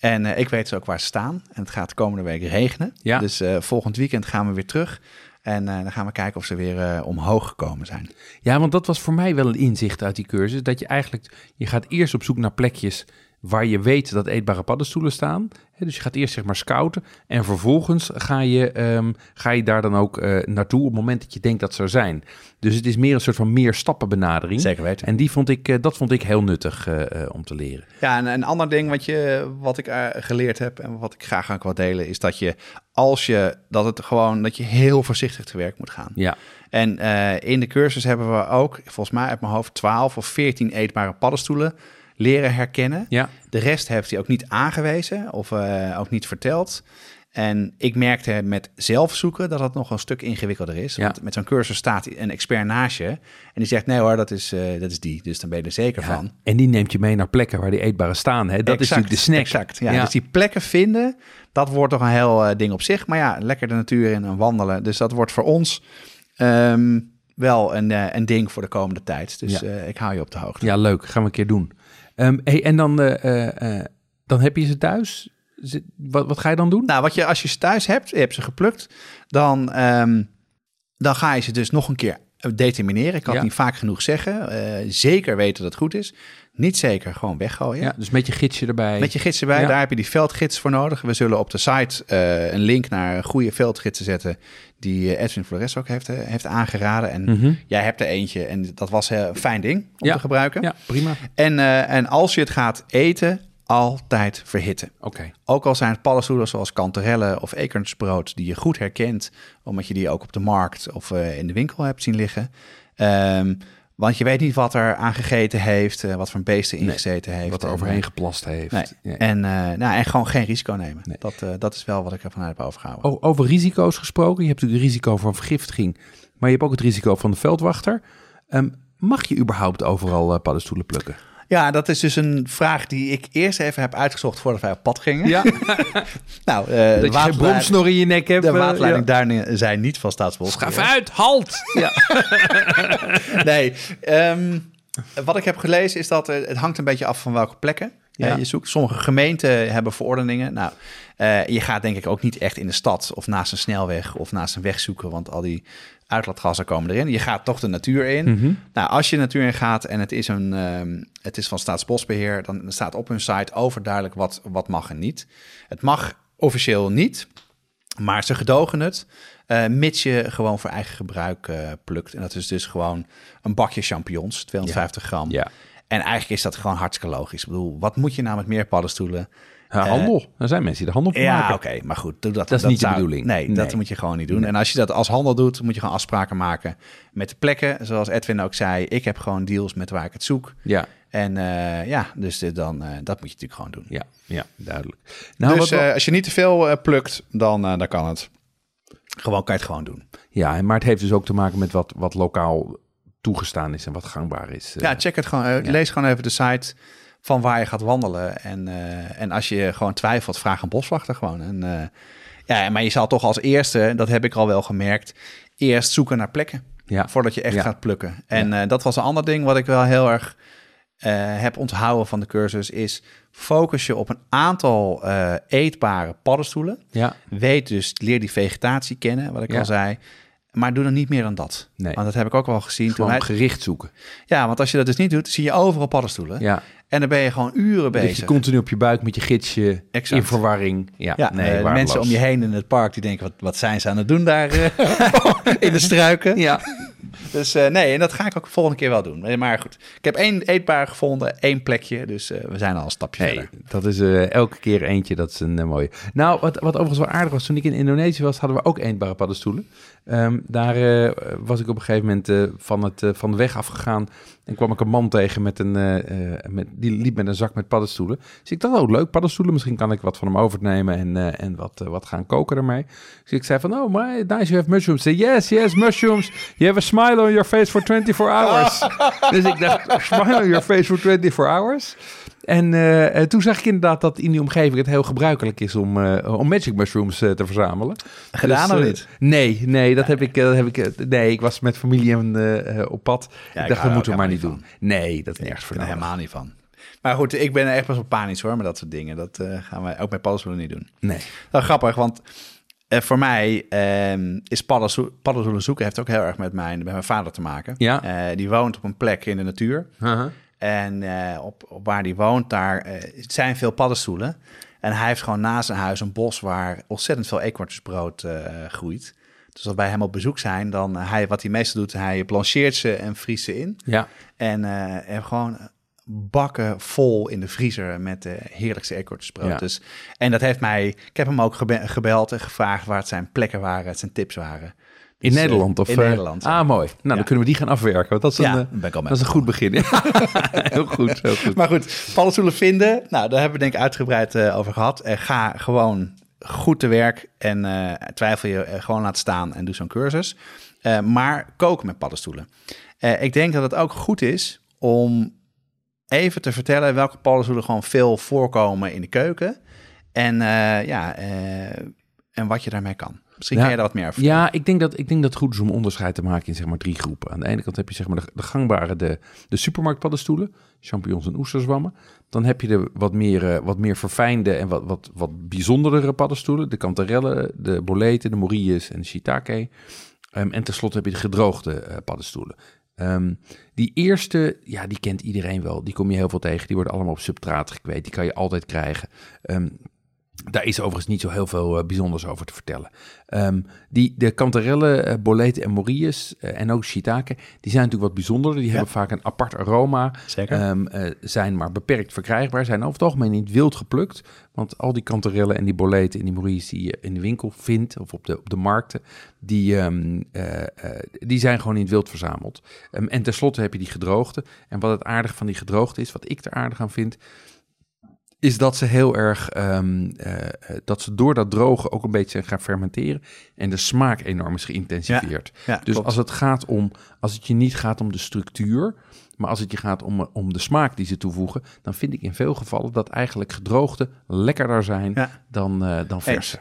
A: En ik weet dus ook waar ze staan. En het gaat de komende week regenen.
B: Ja.
A: Dus volgend weekend gaan we weer terug. En eh, dan gaan we kijken of ze weer eh, omhoog gekomen zijn.
B: Ja, want dat was voor mij wel een inzicht uit die cursus. Dat je eigenlijk, je gaat eerst op zoek naar plekjes waar je weet dat eetbare paddenstoelen staan. Hè, dus je gaat eerst zeg maar scouten. En vervolgens ga je, ehm, ga je daar dan ook eh, naartoe op het moment dat je denkt dat ze er zijn. Dus het is meer een soort van meer stappen benadering.
A: Zeker weten.
B: En die vond ik, eh, dat vond ik heel nuttig eh, eh, om te leren.
A: Ja, en een ander ding wat, je, wat ik geleerd heb en wat ik graag ook wil delen, is dat je als je dat het gewoon dat je heel voorzichtig te werk moet gaan.
B: Ja,
A: En eh, in de cursus hebben we ook, volgens mij uit mijn hoofd, 12 of 14 eetbare paddenstoelen leren herkennen.
B: ja,
A: De rest heeft hij ook niet aangewezen of eh, ook niet verteld. En ik merkte met zelf zoeken dat het nog een stuk ingewikkelder is.
B: Ja.
A: Want met zo'n cursus staat een expert naast je. En die zegt, nee hoor, dat is, eh, dat is die. Dus dan ben je er zeker
B: ja.
A: van.
B: En die neemt je mee naar plekken waar die eetbare staan. Hè? Dat is natuurlijk de snack.
A: Exact, ja. Dus die plekken vinden, dat wordt toch een heel eh, ding op zich. Maar ja, lekker de natuur in en wandelen. Dus dat wordt voor ons ehm, wel een, een ding voor de komende tijd. Dus ik hou je op de hoogte.
B: Ja, leuk. Gaan we een keer doen. Ehm, hey, en dan, eh, eh, eh, dan heb je ze thuis. Zit- Wat, wat ga je dan doen?
A: Nou, wat je als je ze thuis hebt, je hebt ze geplukt, dan, ehm, dan ga je ze dus nog een keer determineren. Ik kan
B: Ja.
A: het niet vaak genoeg zeggen. Zeker weten dat het goed is. Niet zeker gewoon weggooien.
B: Ja, dus met je gidsje erbij.
A: Met je gids erbij,
B: Ja.
A: daar heb je die veldgids voor nodig. We zullen op de site een link naar goede veldgidsen zetten... die eh, Edwin Flores ook heeft, eh, heeft aangeraden. En
B: Mhm.
A: jij hebt er eentje en dat was eh, een fijn ding om
B: Ja.
A: te gebruiken.
B: Ja, prima.
A: En, en als je het gaat eten, altijd verhitten.
B: Oké.
A: Ook al zijn het paddenstoelen zoals kanterellen of eekhoornsbrood... die je goed herkent, omdat je die ook op de markt of in de winkel hebt zien liggen... Ehm, want je weet niet wat er aan gegeten heeft, eh, wat voor beesten
B: Nee,
A: ingezeten heeft.
B: Wat er
A: En,
B: overheen
A: eh,
B: geplast heeft.
A: Nee. En, eh, nou, en gewoon geen risico nemen. Dat, dat is wel wat ik ervan heb overgehouden.
B: O- Over risico's gesproken. Je hebt natuurlijk het risico van vergiftiging. Maar je hebt ook het risico van de veldwachter. Ehm, mag je überhaupt overal paddenstoelen plukken?
A: Ja, dat is dus een vraag die ik eerst even heb uitgezocht voordat wij op pad gingen.
B: Ja,
A: Nou, eh,
B: dat je geen
A: waterleiding-
B: bromsnor in je nek hebt.
A: de
B: eh,
A: waterleiding
B: ja.
A: daar zijn niet van Staatsbosbeheer.
B: Schaf uit, halt! Ja.
A: Nee, ehm, wat ik heb gelezen is dat eh, het hangt een beetje af van welke plekken. Ja. Je zoekt, sommige gemeenten hebben verordeningen. Nou, eh, je gaat denk ik ook niet echt in de stad of naast een snelweg of naast een weg zoeken, want al die uitlaatgassen komen erin. Je gaat toch de natuur in.
B: Mhm.
A: Nou, als je de natuur in gaat en het is, een, ehm, het is van Staatsbosbeheer, dan staat op hun site overduidelijk wat, wat mag en niet. Het mag officieel niet, maar ze gedogen het, eh, mits je gewoon voor eigen gebruik eh, plukt. En dat is dus gewoon een bakje champignons, 250 gram.
B: Ja.
A: En eigenlijk is dat gewoon hartstikke logisch. Ik bedoel, wat moet je nou met meer paddenstoelen?
B: Ja, handel. Er zijn mensen die er handel van
A: Ja,
B: maken.
A: oké, maar goed, doe dat.
B: Dat is niet de bedoeling.
A: Nee, dat moet je gewoon niet doen. En als je dat als handel doet, moet je gewoon afspraken maken met de plekken. Zoals Edwin ook zei, ik heb gewoon deals met waar ik het zoek.
B: Ja,
A: En eh, ja, dus dit dan, eh, dat moet je natuurlijk gewoon doen.
B: ja, ja, duidelijk. Nou,
A: dus eh, als je niet te veel eh, plukt, dan, eh, dan kan het. Gewoon kan je het gewoon doen.
B: ja, maar het heeft dus ook te maken met wat, wat lokaal toegestaan is en wat gangbaar is. eh.
A: Ja, check het gewoon. eh,
B: Ja.
A: Lees gewoon even de site van waar je gaat wandelen. En, eh, en als je gewoon twijfelt, vraag een boswachter gewoon. En, eh, ja, maar je zal toch als eerste, dat heb ik al wel gemerkt, eerst zoeken naar plekken.
B: ja.
A: Voordat je echt
B: Ja.
A: gaat plukken. En eh, dat was een ander ding wat ik wel heel erg heb onthouden van de cursus. Is focus je op een aantal eetbare paddenstoelen.
B: ja.
A: Weet dus, leer die vegetatie kennen, wat ik
B: Ja.
A: al zei. Maar doe dan niet meer dan dat.
B: Nee.
A: Want dat heb ik ook wel gezien. Toen
B: Gewoon
A: wij-
B: gericht zoeken.
A: ja, want als je dat dus niet doet, zie je overal paddenstoelen.
B: Ja.
A: En dan ben je gewoon uren
B: Lig je
A: bezig.
B: continu op je buik met je gidsje
A: Exact.
B: in verwarring. Ja,
A: Ja,
B: nee,
A: eh, mensen om je heen in het park die denken, wat, wat zijn ze aan het doen daar eh, in de struiken?
B: Ja,
A: Dus eh, nee, en dat ga ik ook de volgende keer wel doen. Maar goed, ik heb één eetbaar gevonden, één plekje. Dus eh, we zijn al een stapje verder.
B: dat is eh, elke keer eentje. Dat is een mooie. Nou, wat, wat overigens wel aardig was, toen ik in Indonesië was, hadden we ook eetbare paddenstoelen. Ehm, daar was ik op een gegeven moment van, het, van de weg afgegaan en kwam ik een man tegen met een, met, die liep met een zak met paddenstoelen. Dus ik dacht, oh leuk, paddenstoelen, misschien kan ik wat van hem overnemen en, en wat, wat gaan koken ermee. Dus ik zei van, oh, my, nice, you have mushrooms. Say, yes, yes, mushrooms. You have a smile on your face for 24 hours. dus ik dacht, smile on your face for 24 hours. En eh, eh, toen zag ik inderdaad dat in die omgeving het heel gebruikelijk is om, eh, om magic mushrooms eh, te verzamelen.
A: Gedaan
B: Dus,
A: of niet?
B: Nee, nee, dat heb ik. Dat heb ik nee, ik was met familie en, op pad.
A: Ja, ik
B: ik dacht, dat moeten we maar niet doen. Nee, dat is
A: Ik
B: nergens voor
A: ben er helemaal niet van. Maar goed, ik ben er echt best wel panisch hoor, met dat soort dingen. Dat eh, gaan wij ook met paddenstoelen niet doen.
B: Nee.
A: Wel grappig, want eh, voor mij ehm, is paddenstoelen zoeken heeft ook heel erg met mijn, met mijn vader te maken.
B: Ja.
A: Eh, die woont op een plek in de natuur. En eh, op, op waar die woont, daar zijn veel paddenstoelen. En hij heeft gewoon naast zijn huis een bos waar ontzettend veel eekhoornsbrood groeit. Dus als wij hem op bezoek zijn, dan hij, wat hij meestal doet, hij blancheert ze en vriest ze in.
B: Ja.
A: En en gewoon bakken vol in de vriezer met de heerlijkste eekhoornsbrood.
B: Ja.
A: Dus, en dat heeft mij, ik heb hem ook gebe- gebeld en gevraagd waar het zijn plekken waren, het zijn tips waren.
B: In
A: Dus, eh,
B: Nederland? Of,
A: in
B: eh,
A: Nederland. ja.
B: Ah, mooi. Nou,
A: Ja.
B: dan kunnen we die gaan afwerken. Want dat is een,
A: Ja,
B: eh, dat is een goed begin. heel goed, heel goed.
A: Maar goed, paddenstoelen vinden. Nou, daar hebben we denk ik uitgebreid over gehad. En ga gewoon goed te werk en twijfel je gewoon laat staan en doe zo'n cursus. Maar koken met paddenstoelen. Ik denk dat het ook goed is om even te vertellen welke paddenstoelen gewoon veel voorkomen in de keuken. En eh, ja, eh, en wat je daarmee kan. Misschien
B: Ja.
A: kan je daar wat meer over
B: Ja, ik denk, dat, ik denk dat het goed is om onderscheid te maken in zeg maar drie groepen. Aan de ene kant heb je zeg maar de, de gangbare, de, de supermarktpaddenstoelen, champignons en oesterzwammen. Dan heb je de wat meer, eh, wat meer verfijnde en wat, wat, wat bijzondere paddenstoelen. De kantarellen, de boleten, de morilles en de shiitake. Ehm, en tenslotte heb je de gedroogde paddenstoelen. Ehm, die eerste, ja, die kent iedereen wel. Die kom je heel veel tegen. Die worden allemaal op substraat gekweekt. Die kan je altijd krijgen. Ehm, daar is overigens niet zo heel veel eh, bijzonders over te vertellen. Ehm, die, de kantarellen, eh, boleten en morilles eh, en ook shiitake, die zijn natuurlijk wat bijzonderder. Die hebben vaak een apart aroma.
A: Zeker.
B: Ehm, eh, zijn maar beperkt verkrijgbaar. Zijn over het algemeen niet wild geplukt. Want al die kantarellen en die boleten en die morilles die je in de winkel vindt of op de, op de markten, die, ehm, eh, eh, die zijn gewoon in het wild verzameld. En tenslotte heb je die gedroogde. En wat het aardig van die gedroogde is, wat ik er aardig aan vind, is dat ze heel erg, ehm, eh, eh, dat ze door dat drogen ook een beetje zijn gaan fermenteren en de smaak enorm is geïntensiveerd.
A: Ja,
B: dus
A: klopt.
B: als het gaat om, als het je niet gaat om de structuur, maar als het je gaat om, om de smaak die ze toevoegen, dan vind ik in veel gevallen dat eigenlijk gedroogde lekkerder zijn
A: Ja.
B: dan, eh, dan verse.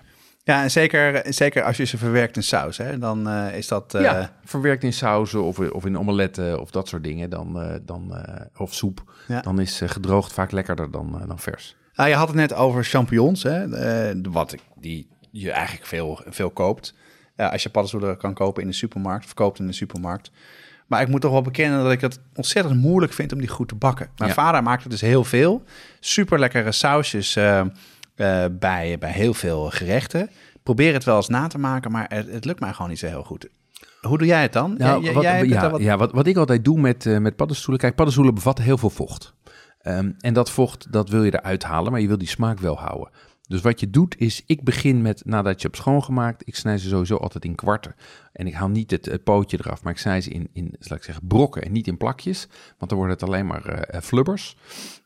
A: Ja, en zeker, zeker als je ze verwerkt in saus, hè, dan eh, is dat... eh,
B: ja, verwerkt in sauzen of, of in omeletten of dat soort dingen, dan, eh, dan, of soep.
A: Ja.
B: Dan is gedroogd vaak lekkerder dan, dan vers.
A: Ah, je had het net over champignons, hè, wat ik, die je eigenlijk veel, veel koopt. Ja, als je paddenstoelen kan kopen in de supermarkt, verkoopt in de supermarkt. Maar ik moet toch wel bekennen dat ik het ontzettend moeilijk vind om die goed te bakken. Mijn
B: Ja.
A: vader maakte dus heel veel. Super lekkere sausjes eh, bij, bij heel veel gerechten. Probeer het wel eens na te maken, maar het, het lukt mij gewoon niet zo heel goed. Hoe doe jij het dan?
B: Nou,
A: Jij-
B: wat,
A: jij
B: ja,
A: wat-
B: ja, wat, wat ik altijd doe met, eh, met paddenstoelen... Kijk, paddenstoelen bevatten heel veel vocht. Ehm, en dat vocht, dat wil je eruit halen, maar je wil die smaak wel houden. Dus wat je doet is, ik begin met, nadat je hebt schoongemaakt... ik snij ze sowieso altijd in kwarten. En ik haal niet het, het pootje eraf, maar ik snij ze in, in zal ik zeggen, brokken en niet in plakjes. Want dan wordt het alleen maar eh, flubbers.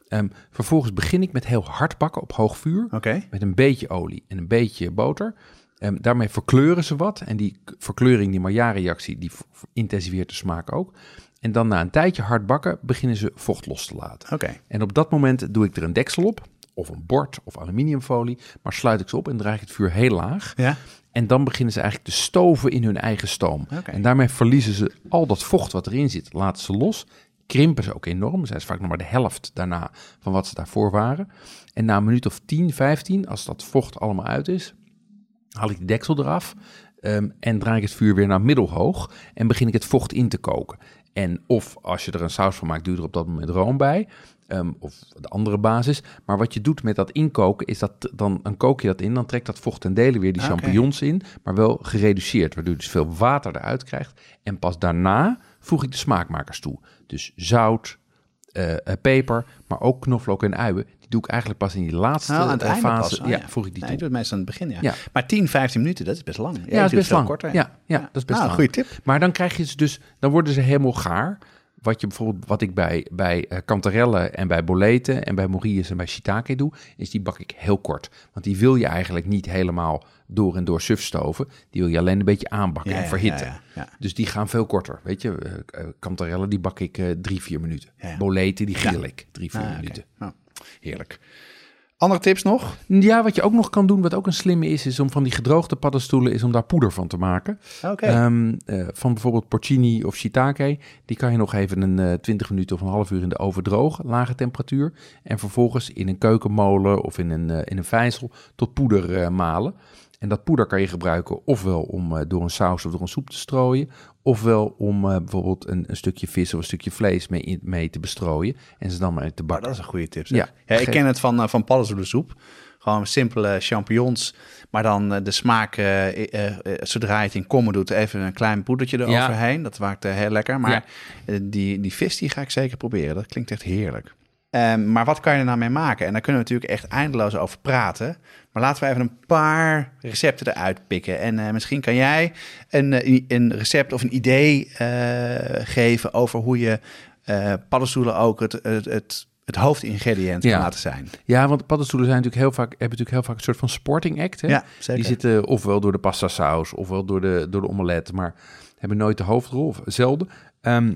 B: Ehm, vervolgens begin ik met heel hard bakken op hoog vuur met een beetje olie en een beetje boter. Ehm, daarmee verkleuren ze wat. En die verkleuring, die Maillard-reactie, die intensiveert de smaak ook. En dan na een tijdje hard bakken, beginnen ze vocht los te laten. En op dat moment doe ik er een deksel op, of een bord of aluminiumfolie. Maar sluit ik ze op en draai ik het vuur heel laag.
A: Ja,
B: En dan beginnen ze eigenlijk te stoven in hun eigen stoom. En daarmee verliezen ze al dat vocht wat erin zit, laten ze los. Krimpen ze ook enorm. Zijn ze vaak nog maar de helft daarna van wat ze daarvoor waren. En na een minuut of 10, 15, als dat vocht allemaal uit is, haal ik de deksel eraf. ehm, en draai ik het vuur weer naar middelhoog. En begin ik het vocht in te koken. En of als je er een saus van maakt, doe je er op dat moment room bij. ehm, of de andere basis. Maar wat je doet met dat inkoken, is dat dan, dan kook je dat in. Dan trekt dat vocht ten dele weer die
A: Oké.
B: champignons in. Maar wel gereduceerd, waardoor je dus veel water eruit krijgt. En pas daarna voeg ik de smaakmakers toe. Dus zout, eh, eh, peper, maar ook knoflook en uien. Die doe ik eigenlijk pas in die laatste
A: Nou, aan het
B: eh, fase.
A: pas. Oh,
B: ja, voeg ik die
A: Nee, ik
B: toe.
A: doe het meestal aan het begin, ja.
B: Ja.
A: Maar 10, 15 minuten, dat is best lang.
B: Ja, dat is best lang.
A: korter.
B: Ja, ja, dat is best
A: nou,
B: lang.
A: goede tip.
B: Maar dan krijg je ze dus, dan worden ze helemaal gaar. Wat je bijvoorbeeld, wat ik bij, bij eh, kantarellen en bij boleten en bij morilles en bij shiitake doe, is die bak ik heel kort. Want die wil je eigenlijk niet helemaal door en door suf stoven. Die wil je alleen een beetje aanbakken
A: Ja,
B: en verhitten.
A: ja.
B: Dus die gaan veel korter. Weet je, eh, eh, kantarellen die bak ik drie, vier minuten. Boleten die grill ik drie, vier
A: Ah,
B: minuten.
A: Nou, heerlijk. Andere tips nog?
B: Ja, wat je ook nog kan doen, wat ook een slimme is, is om van die gedroogde paddenstoelen, is om daar poeder van te maken.
A: Oké.
B: Ehm, eh, van bijvoorbeeld porcini of shiitake. Die kan je nog even een eh 20 minuten of een half uur in de oven drogen, lage temperatuur. En vervolgens in een keukenmolen of in een, eh, in een vijzel tot poeder eh, malen. En dat poeder kan je gebruiken ofwel om eh, door een saus of door een soep te strooien. Ofwel om eh, bijvoorbeeld een, een stukje vis of een stukje vlees mee, mee te bestrooien. En ze dan maar te bakken.
A: dat is een goede tip. Zeg.
B: Ja,
A: Ja, ik ken het van, eh, van paddenstoelensoep. Gewoon simpele champignons. Maar dan de smaak, zodra je het in kommen doet, even een klein poedertje eroverheen. Dat maakt heel lekker. Maar die, die vis die ga ik zeker proberen. Dat klinkt echt heerlijk. Ehm, maar wat kan je er nou mee maken? En daar kunnen we natuurlijk echt eindeloos over praten. Maar laten we even een paar recepten eruit pikken. En eh, misschien kan jij een, eh, een recept of een idee eh, geven over hoe je paddenstoelen ook het, het, het, het hoofdingrediënt
B: Ja.
A: kan laten zijn.
B: Ja, want paddenstoelen zijn natuurlijk heel vaak, hebben natuurlijk heel vaak een soort van sporting act. Hè?
A: Ja, zeker.
B: Die zitten ofwel door de pasta saus, ofwel door de, door de omelet, maar hebben nooit de hoofdrol, of zelden. Ehm,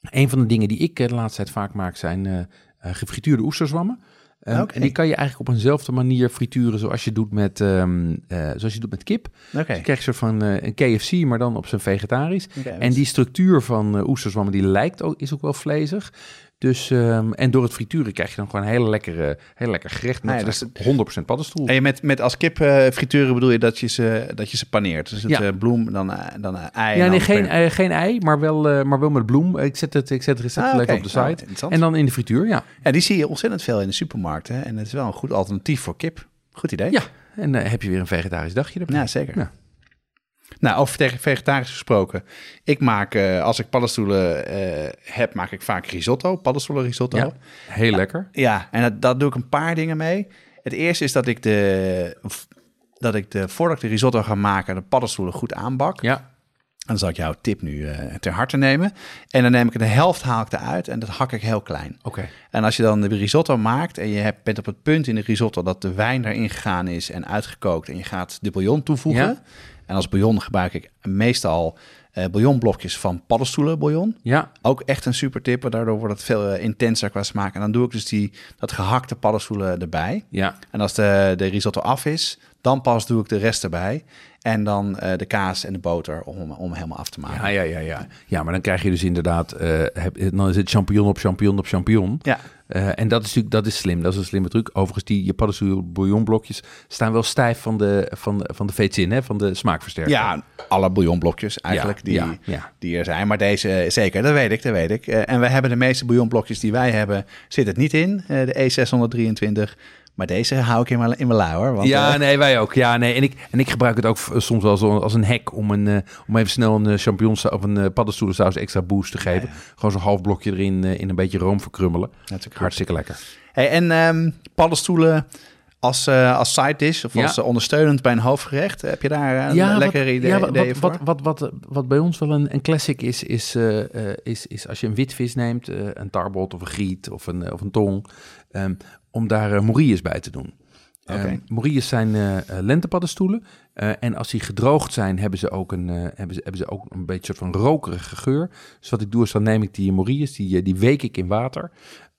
B: een van de dingen die ik de laatste tijd vaak maak zijn gefrituurde oesterzwammen. Ehm. En die kan je eigenlijk op eenzelfde manier frituren zoals je doet met, ehm, eh, zoals je doet met kip. Dus je krijgt een soort van eh, een KFC, maar dan op zijn vegetarisch. En die structuur van uh, oesterzwammen, die lijkt ook, is ook wel vlezig. Dus, ehm, en door het frituren krijg je dan gewoon een hele lekkere, heel lekker gerecht met
A: Ah, ja, dus
B: echt 100% paddenstoel.
A: En je met, met als kip eh, frituren bedoel je dat je ze, dat je ze paneert. Dus het
B: Ja.
A: eh, bloem, dan, eh, dan ei.
B: Ja, nee, geen, geen ei, maar wel, maar wel met bloem. Ik zet het, ik zet het recept
A: Ah,
B: op de site.
A: interessant.
B: en dan in de frituur, ja.
A: Ja, die zie je ontzettend veel in de supermarkt. Hè? En het is wel een goed alternatief voor kip. Goed idee.
B: Ja, en dan heb je weer een vegetarisch dagje erbij.
A: Ja, zeker.
B: Ja.
A: Nou, over vegetarisch gesproken. Ik maak, eh, als ik paddenstoelen eh, heb, maak ik vaak risotto. Paddenstoelen risotto.
B: Ja,
A: Ja,
B: heel lekker.
A: en dat, dat doe ik een paar dingen mee. Het eerste is dat ik de, dat ik de, voordat ik de risotto ga maken, de paddenstoelen goed aanbak.
B: Ja,
A: En dan zal ik jouw tip nu eh, ter harte nemen. En dan neem ik de helft haal ik eruit en dat hak ik heel klein.
B: oké.
A: En als je dan de risotto maakt en je hebt, bent op het punt in de risotto dat de wijn erin gegaan is en uitgekookt en je gaat de bouillon toevoegen.
B: Ja.
A: En als bouillon gebruik ik meestal eh bouillonblokjes van paddenstoelenbouillon.
B: Ja,
A: Ook echt een super tip, daardoor wordt het veel eh, intenser qua smaak. En dan doe ik dus die, dat gehakte paddenstoelen erbij.
B: ja,
A: En als de, de risotto af is, Dan pas doe ik de rest erbij. En dan eh, de kaas en de boter om, om helemaal af te maken.
B: Ja, ja, ja, ja. Ja, maar dan krijg je dus inderdaad, eh, heb, dan is het champignon op champignon op champignon.
A: Ja.
B: Eh, en dat is natuurlijk, dat is slim, dat is een slimme truc. Overigens, die je paddenstoel bouillonblokjes staan wel stijf van de, van, de- van de vetsin, hè, van de smaakversterker.
A: Ja, alle bouillonblokjes eigenlijk
B: Ja,
A: die,
B: ja, ja.
A: die er zijn. Maar deze eh, zeker, dat weet ik, dat weet ik. Eh, en we hebben de meeste bouillonblokjes die wij hebben, zit het niet in. de E623. Maar deze hou ik in mijn, in mijn lui hoor. Want,
B: ja,
A: eh,
B: nee, wij ook. Ja, nee, en ik, en ik gebruik het ook soms wel zo als een hack om, een, eh, om even snel een uh, champignons of een uh, paddenstoelensaus extra boost te geven. Gewoon zo'n half blokje erin eh, in een beetje room verkrummelen.
A: Natuurlijk.
B: Hartstikke lekker.
A: Hey, en ehm, paddenstoelen als, eh, als side dish of als eh, ondersteunend bij een hoofdgerecht. Heb je daar eh, een lekkere idee,
B: ja, wat,
A: ideeën
B: wat,
A: voor?
B: wat, wat, wat, wat bij ons wel een, een classic is, is, eh, eh, is, is als je een witvis neemt, eh, een tarbot of een griet of een, eh, of een tong, ehm, om daar uh, morilles bij te doen. Um, morilles zijn uh, lentepaddenstoelen. Uh, en als die gedroogd zijn, hebben ze ook een, uh, hebben ze, hebben ze ook een beetje soort van rokerige geur. Dus wat ik doe is dan neem ik die morilles, die, die week ik in water.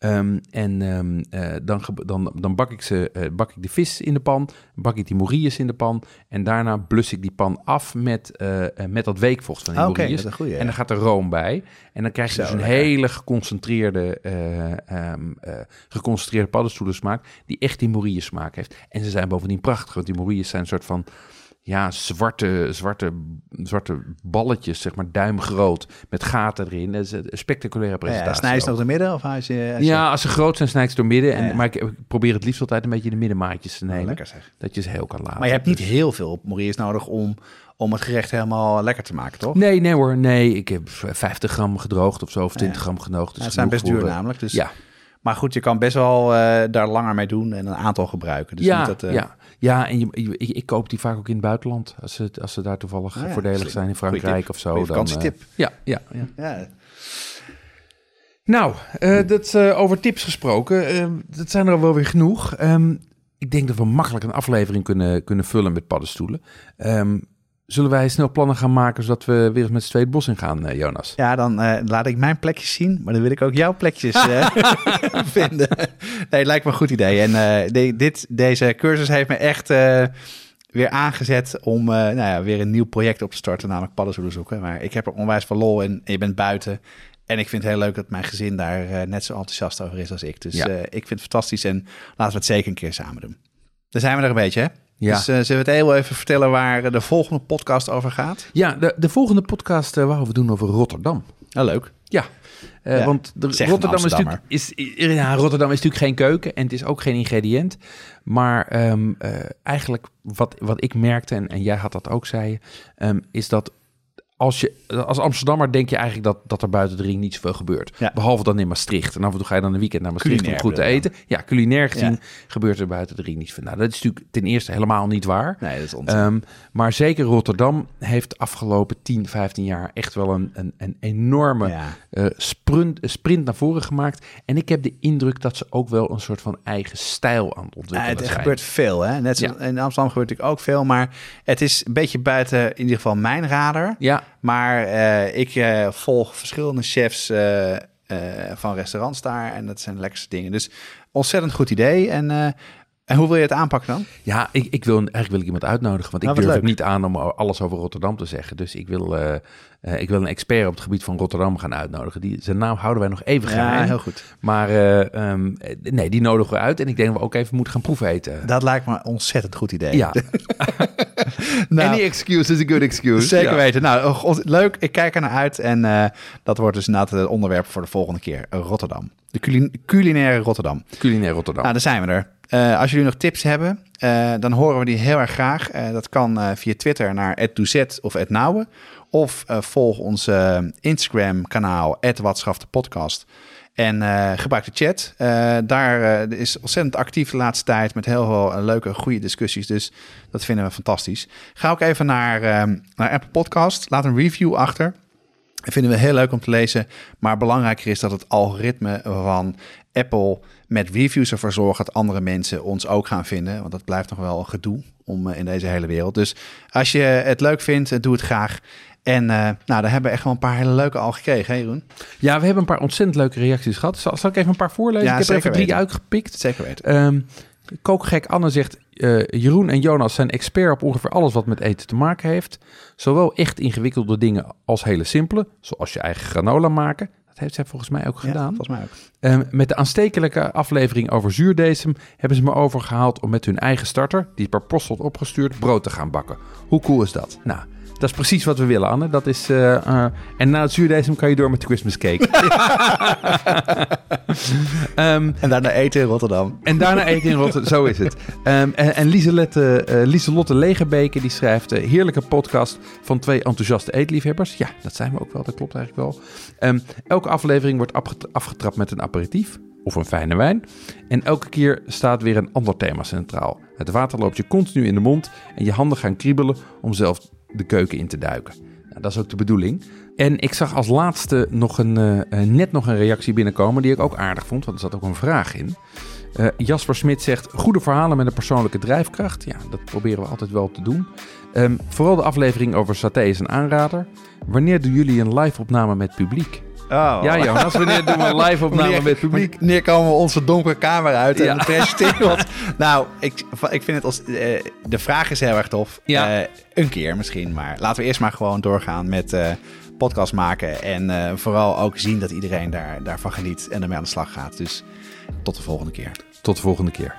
B: Um, en um, uh, dan, dan, dan bak, ik ze, uh, bak ik de vis in de pan, bak ik die morilles in de pan en daarna blus ik die pan af met, uh, met dat weekvocht van die morilles.
A: dat goeie, ja.
B: En dan gaat er room bij. En dan krijg je
A: Zo,
B: dus een
A: lekker.
B: hele geconcentreerde, um, geconcentreerde paddenstoelensmaak die echt die morilles smaak heeft. En ze zijn bovendien prachtig, want die morilles zijn een soort van ja, zwarte, zwarte, zwarte balletjes, zeg maar duimgroot, met gaten erin. Dat is een spectaculaire
A: Ja,
B: presentatie.
A: snij je ze
B: ook.
A: nog de midden? Of als je, als
B: Ja, als ze groot zijn, snij ik ze door midden. En,
A: Ja, ja.
B: Maar ik, probeer het liefst altijd een beetje de middenmaatjes te
A: Oh,
B: nemen.
A: lekker zeg.
B: Dat je ze heel kan laten.
A: Maar je hebt niet
B: Dus-
A: heel veel morilles nodig om, om het gerecht helemaal lekker te maken, toch?
B: Nee, nee hoor. Nee, ik heb 50 gram gedroogd of zo, of 20
A: Ja.
B: gram gedroogd. Dus
A: Ja, het zijn best
B: genoeg
A: duur
B: voor,
A: namelijk. Dus,
B: Ja,
A: Maar goed, je kan best wel eh, daar langer mee doen en een aantal gebruiken. Dus
B: ja,
A: niet dat, eh,
B: ja. Ja, en je, je- ik, ik koop die vaak ook in het buitenland. Als ze, als ze daar toevallig
A: Ah ja,
B: voordelig
A: slim.
B: zijn in Frankrijk of zo. Dan,
A: vakantietip.
B: ja, ja, ja.
A: Ja.
B: Nou, eh, dat, eh, over tips gesproken. eh, dat zijn er al wel weer genoeg. Ehm, ik denk dat we makkelijk een aflevering kunnen, kunnen vullen met paddenstoelen. Ehm, zullen wij snel plannen gaan maken zodat we weer eens met z'n tweeën het bos in gaan, eh, Jonas?
A: Ja, dan eh, laat ik mijn plekjes zien, maar dan wil ik ook jouw plekjes eh, vinden. Nee, lijkt me een goed idee. En de- dit, deze cursus heeft me echt weer aangezet om nou ja, weer een nieuw project op te starten, namelijk paddenstoelen zoeken. Maar ik heb er onwijs veel lol in. Je bent buiten. En ik vind het heel leuk dat mijn gezin daar net zo enthousiast over is als ik. Dus
B: Ja.
A: ik vind het fantastisch en laten we het zeker een keer samen doen. Dan zijn we er een beetje, hè?
B: Ja.
A: Dus eh, zullen we het heel even vertellen waar eh, de volgende podcast over gaat?
B: Ja, de, de volgende podcast uh, wou we doen over Rotterdam.
A: Nou, leuk.
B: Ja, uh,
A: Ja,
B: want de, Rotterdam, is natuurlijk, is, ja, Rotterdam is natuurlijk geen keuken en het is ook geen ingrediënt. Maar um, uh, eigenlijk wat, wat ik merkte, en, en jij had dat ook, zei je, um, is dat als, je, als Amsterdammer denk je eigenlijk dat, dat er buiten de ring niet zoveel gebeurt.
A: Ja.
B: Behalve dan in Maastricht. En af en toe ga je dan een weekend naar Maastricht
A: Culinair
B: om goed te eten. Ja, culinair gezien
A: Ja.
B: gebeurt er buiten de ring niet veel. Nou, dat is natuurlijk ten eerste helemaal niet waar.
A: Nee, dat is onzin.
B: Um, maar zeker Rotterdam heeft de afgelopen 10, 15 jaar echt wel een, een, een enorme
A: ja.
B: uh, sprint, sprint naar voren gemaakt. En ik heb de indruk dat ze ook wel een soort van eigen stijl aan het ontwikkelen
A: het
B: zijn.
A: gebeurt veel, hè? Net in Amsterdam gebeurt natuurlijk ook veel, maar het is een beetje buiten in ieder geval mijn radar.
B: Ja,
A: Maar uh, ik uh, volg verschillende chefs uh, van restaurants daar en dat zijn de lekkerste dingen. Dus ontzettend goed idee. En, eh, en hoe wil je het aanpakken dan?
B: Ja, ik, ik wil, eigenlijk wil ik iemand uitnodigen, want ik
A: Nou, wat
B: durf het niet aan om alles over Rotterdam te zeggen. Dus ik wil, uh, uh, ik wil een expert op het gebied van Rotterdam gaan uitnodigen. Die, zijn naam houden wij nog even geheim.
A: Ja, heel goed.
B: Maar uh, um, nee, die nodigen we uit. En ik denk dat we ook even moeten gaan proefeten.
A: Dat lijkt me een ontzettend goed idee.
B: Ja.
A: nou,
B: Any excuse is a good excuse.
A: Zeker
B: ja.
A: weten. Nou, god, leuk. Ik kijk er naar uit. En uh, dat wordt dus inderdaad het onderwerp voor de volgende keer. Rotterdam. De culin culinaire Rotterdam.
B: Culinair Rotterdam.
A: Nou, daar zijn we er. Uh, als jullie nog tips hebben, uh, dan horen we die heel erg graag. Uh, dat kan via Twitter naar @doezet of @nouwe. Of volg ons Instagram kanaal @watschafte En gebruik de chat. daar is ontzettend actief de laatste tijd met heel veel leuke, goede discussies. Dus dat vinden we fantastisch. Ga ook even naar, naar Apple Podcast. Laat een review achter. Dat vinden we heel leuk om te lezen. Maar belangrijker is dat het algoritme van Apple met reviews ervoor zorgt dat andere mensen ons ook gaan vinden. Want dat blijft nog wel een gedoe om in deze hele wereld. Dus als je het leuk vindt, doe het graag. En uh, nou, daar hebben we echt wel een paar hele leuke al gekregen, hè Jeroen?
B: Ja, we hebben een paar ontzettend leuke reacties gehad. Zal, zal ik even een paar voorlezen?
A: Ja,
B: ik heb er even drie
A: weten.
B: uitgepikt.
A: Zeker weten.
B: Um, Kookgek Anne zegt... eh, Jeroen en Jonas zijn expert op ongeveer alles wat met eten te maken heeft. Zowel echt ingewikkelde dingen als hele simpele. Zoals je eigen granola maken. Dat heeft zij volgens mij ook
A: Ja,
B: gedaan.
A: volgens mij ook.
B: Ehm, met de aanstekelijke aflevering over zuurdesem hebben ze me overgehaald om met hun eigen starter, die per post wordt opgestuurd, brood te gaan bakken. Hoe cool is dat? Nou, dat is precies wat we willen, Anne. Dat is, eh, eh, en na het zuurdesem kan je door met de Christmas cake. Ehm,
A: En daarna eten in Rotterdam.
B: en daarna eten in Rotterdam, zo is het. Ehm, en en eh, Lieselotte Legerbeke die schrijft... heerlijke podcast van twee enthousiaste eetliefhebbers. Ja, dat zijn we ook wel, dat klopt eigenlijk wel. Ehm, elke aflevering wordt afget- afgetrapt met een aperitief of een fijne wijn. En elke keer staat weer een ander thema centraal. Het water loopt je continu in de mond en je handen gaan kriebelen om zelf de keuken in te duiken. Nou, dat is ook de bedoeling. En ik zag als laatste nog een, eh, eh, net nog een reactie binnenkomen die ik ook aardig vond, want er zat ook een vraag in. Eh, Jasper Smit zegt: Goede verhalen met een persoonlijke drijfkracht. Ja, dat proberen we altijd wel te doen. Ehm, vooral de aflevering over saté is een aanrader. Wanneer doen jullie een live-opname met publiek?
A: Oh.
B: Ja, Jonas, wanneer doen we een live-opname
A: Wanneer-
B: met publiek?
A: Wanneer komen we onze donkere kamer uit en
B: Ja.
A: presenteren wat? Nou, ik, ik vind het als... eh, de vraag is heel erg tof.
B: Ja.
A: Eh, een keer misschien, maar laten we eerst maar gewoon doorgaan met eh, podcast maken. En vooral ook zien dat iedereen daar, daarvan geniet en ermee aan de slag gaat. Dus tot de volgende keer.
B: Tot de volgende keer.